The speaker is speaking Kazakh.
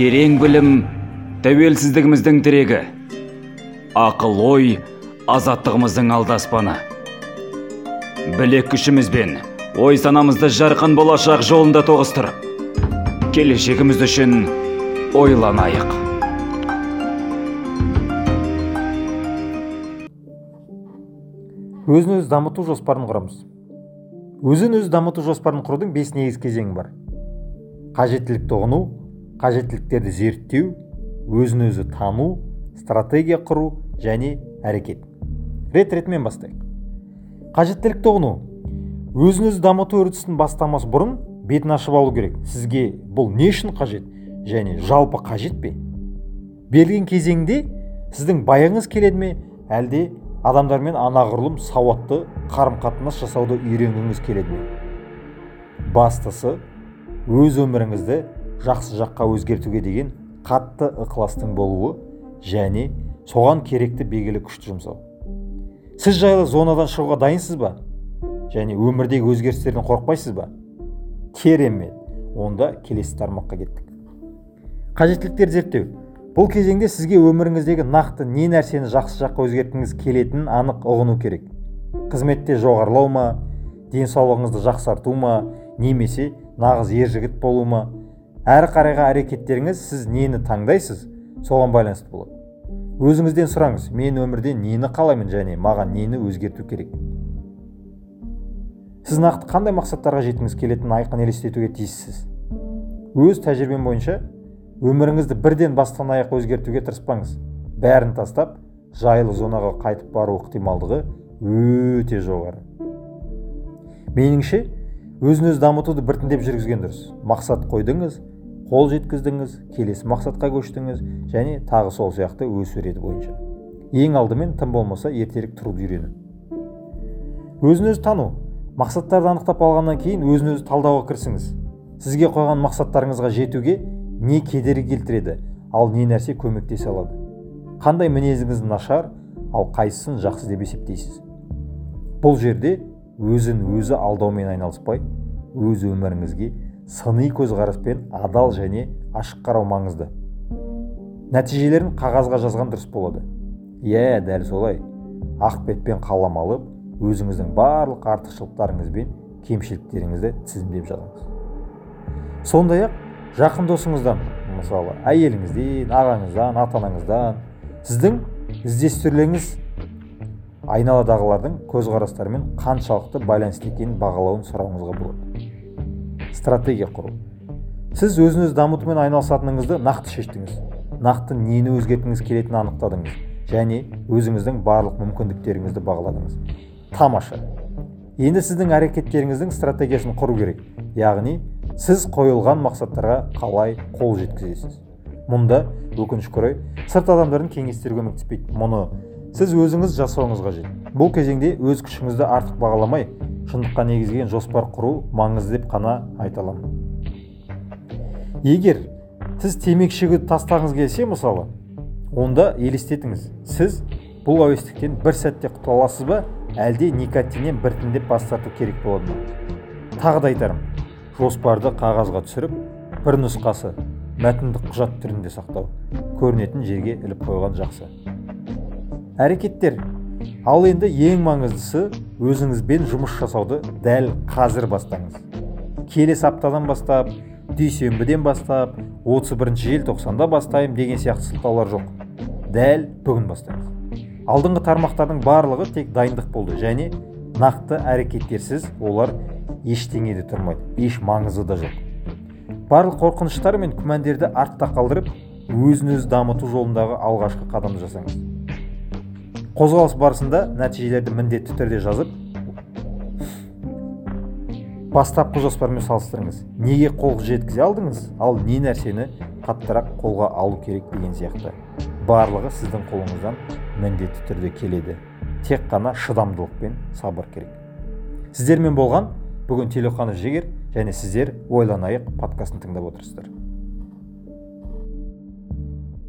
терең білім тәуелсіздігіміздің тірегі. Ақыл ой азаттығымыздың алдаспаны. Білек күшімізбен ой санамызды жарқын болашақ жолында тоғыстырып келешегіміз үшін ойланайық. Өзін өзі дамыту жоспарын құрамыз. Өзін өзі дамыту жоспарын құрудың бес негізгі кезеңі бар. Қажеттілікті ұғыну қажеттіліктерді зерттеу өзін өзі тану стратегия құру және әрекет. Рет ретімен бастайық. Қажеттілікті ұғыну өзін өзі дамыту үрдісін бастамас бұрын бетін ашып алу керек. Сізге бұл не үшін қажет және жалпы қажет пе? Берілген кезеңде сіздің байыңыз келеді ме? Әлде адамдармен анағұрлым сауатты қарым қатынас жасауды үйренгіңіз келеді ме? Бастысы өз өміріңізді жақсы жаққа өзгертуге деген қатты ықыластың болуы және соған керекті белгілі күшті жұмсау. Сіз жайлы зонадан шығуға дайынсыз ба? Және өмірдегі өзгерістерден қорықпайсыз ба? Керемет онда келесі тармаққа кеттік. Қажеттіліктерді зерттеу. Бұл кезеңде сізге өміріңіздегі нақты не нәрсені жақсы жаққа өзгерткіңіз келетінін анық ұғыну керек. Қызметте жоғарылау ма? Денсаулығыңызды жақсарту ма? Немесе нағыз ер жігіт болу ма? Әрі қарайғы әрекеттеріңіз сіз нені таңдайсыз? Соған байланысты болады. Өзіңізден сұраңыз мен өмірде нені қалаймын және маған нені өзгерту керек? Сіз нақты қандай мақсаттарға жеткіңіз келетінін айқын елестетуге тиіссіз. Өз тәжірибем бойынша өміріңізді бірден бастан аяқ өзгертуге тырыспаңыз. Бәрін тастап жайлы зонаға қайтып бару ықтималдығы өте жоғары. Меніңше өзін өзі дамытуды біртіндеп жүргізген дұрыс. Мақсат қойдыңыз қол жеткіздіңіз келесі мақсатқа көштіңіз және тағы сол сияқты өсу реті бойынша. Ең алдымен тым болмаса ертерек тұруды үйрену. Өзін өзі тану. Мақсаттарды анықтап алғаннан кейін өзін өзі талдауға кірісіңіз. Сізге қойған мақсаттарыңызға жетуге не кедергі келтіреді ал не нәрсе көмектесе алады. Қандай мінезіңіз нашар ал қайсысын жақсы деп есептейсіз. Бұл жерде өзін өзі алдаумен айналыспай өз өміріңізге сыни көзқараспен адал және ашық қарау маңызды. Нәтижелерін қағазға жазған дұрыс болады. Иә дәл солай. Ақ бетпен қалам алып өзіңіздің барлық артықшылықтарыңыз бен кемшіліктеріңізді тізімдеп жазыңыз. Сондай ақ жақын досыңыздан мысалы әйеліңізден ағаңыздан ата анаңыздан сіздің іздестірулеріңіз айналадағылардың көзқарастарымен қаншалықты байланысты екенін бағалауын сұрауыңызға болады. Стратегия құру. Сіз өзін өзі дамытумен айналысатыныңызды нақты шештіңіз. Нақты нені өзгерткіңіз келетінін анықтадыңыз. Және өзіңіздің барлық мүмкіндіктеріңізді бағаладыңыз. Тамаша. Енді сіздің әрекеттеріңіздің стратегиясын құру керек. Яғни сіз қойылған мақсаттарға қалай қол жеткізесіз? Мұнда өкінішке орай сырт адамдардың кеңестері көмектеспейді. Мұны сіз өзіңіз жасауыңыз қажет. Бұл кезеңде өз күшіңізді артық бағаламай шындыққа негізген жоспар құру маңызды деп қана айта аламын. Егер сіз темекі шегуді тастағыңыз келсе мысалы онда елестетіңіз. Сіз бұл әуестіктен бір сәтте құтыла аласыз ба әлде никотиннен біртіндеп бас тарту керек болады ма? Тағы да айтарым жоспарды қағазға түсіріп бір нұсқасы мәтіндік құжат түрінде сақтау көрінетін жерге іліп қойған жақсы. Әрекеттер. Ал енді ең маңыздысы өзіңізбен жұмыс жасауды дәл қазір бастаңыз. Келесі аптадан бастап дүйсенбіден бастап 31 желтоқсанда бастаймын деген сияқты сылтаулар жоқ. Дәл бүгін бастаңыз алдыңғы тармақтардың барлығы тек дайындық болды және нақты әрекеттерсіз олар ештеңе де тұрмайды. Еш маңызы да жоқ. Барлық қорқыныштар мен күмәндерді артта қалдырып өзін өзі дамыту жолындағы алғашқы қадамды жасаңыз. Қозғалыс барысында нәтижелерді міндетті түрде жазып бастапқы жоспармен салыстырыңыз. Неге қол жеткізе алдыңыз? Ал не нәрсені қаттырақ қолға алу керек деген сияқты. Барлығы сіздің қолыңыздан міндетті түрде келеді. Тек қана шыдамдылық пен сабыр керек. Сіздермен болған бүгін телеқаны жігер және сіздер ойланайық подкастын тыңдап отырсыздар.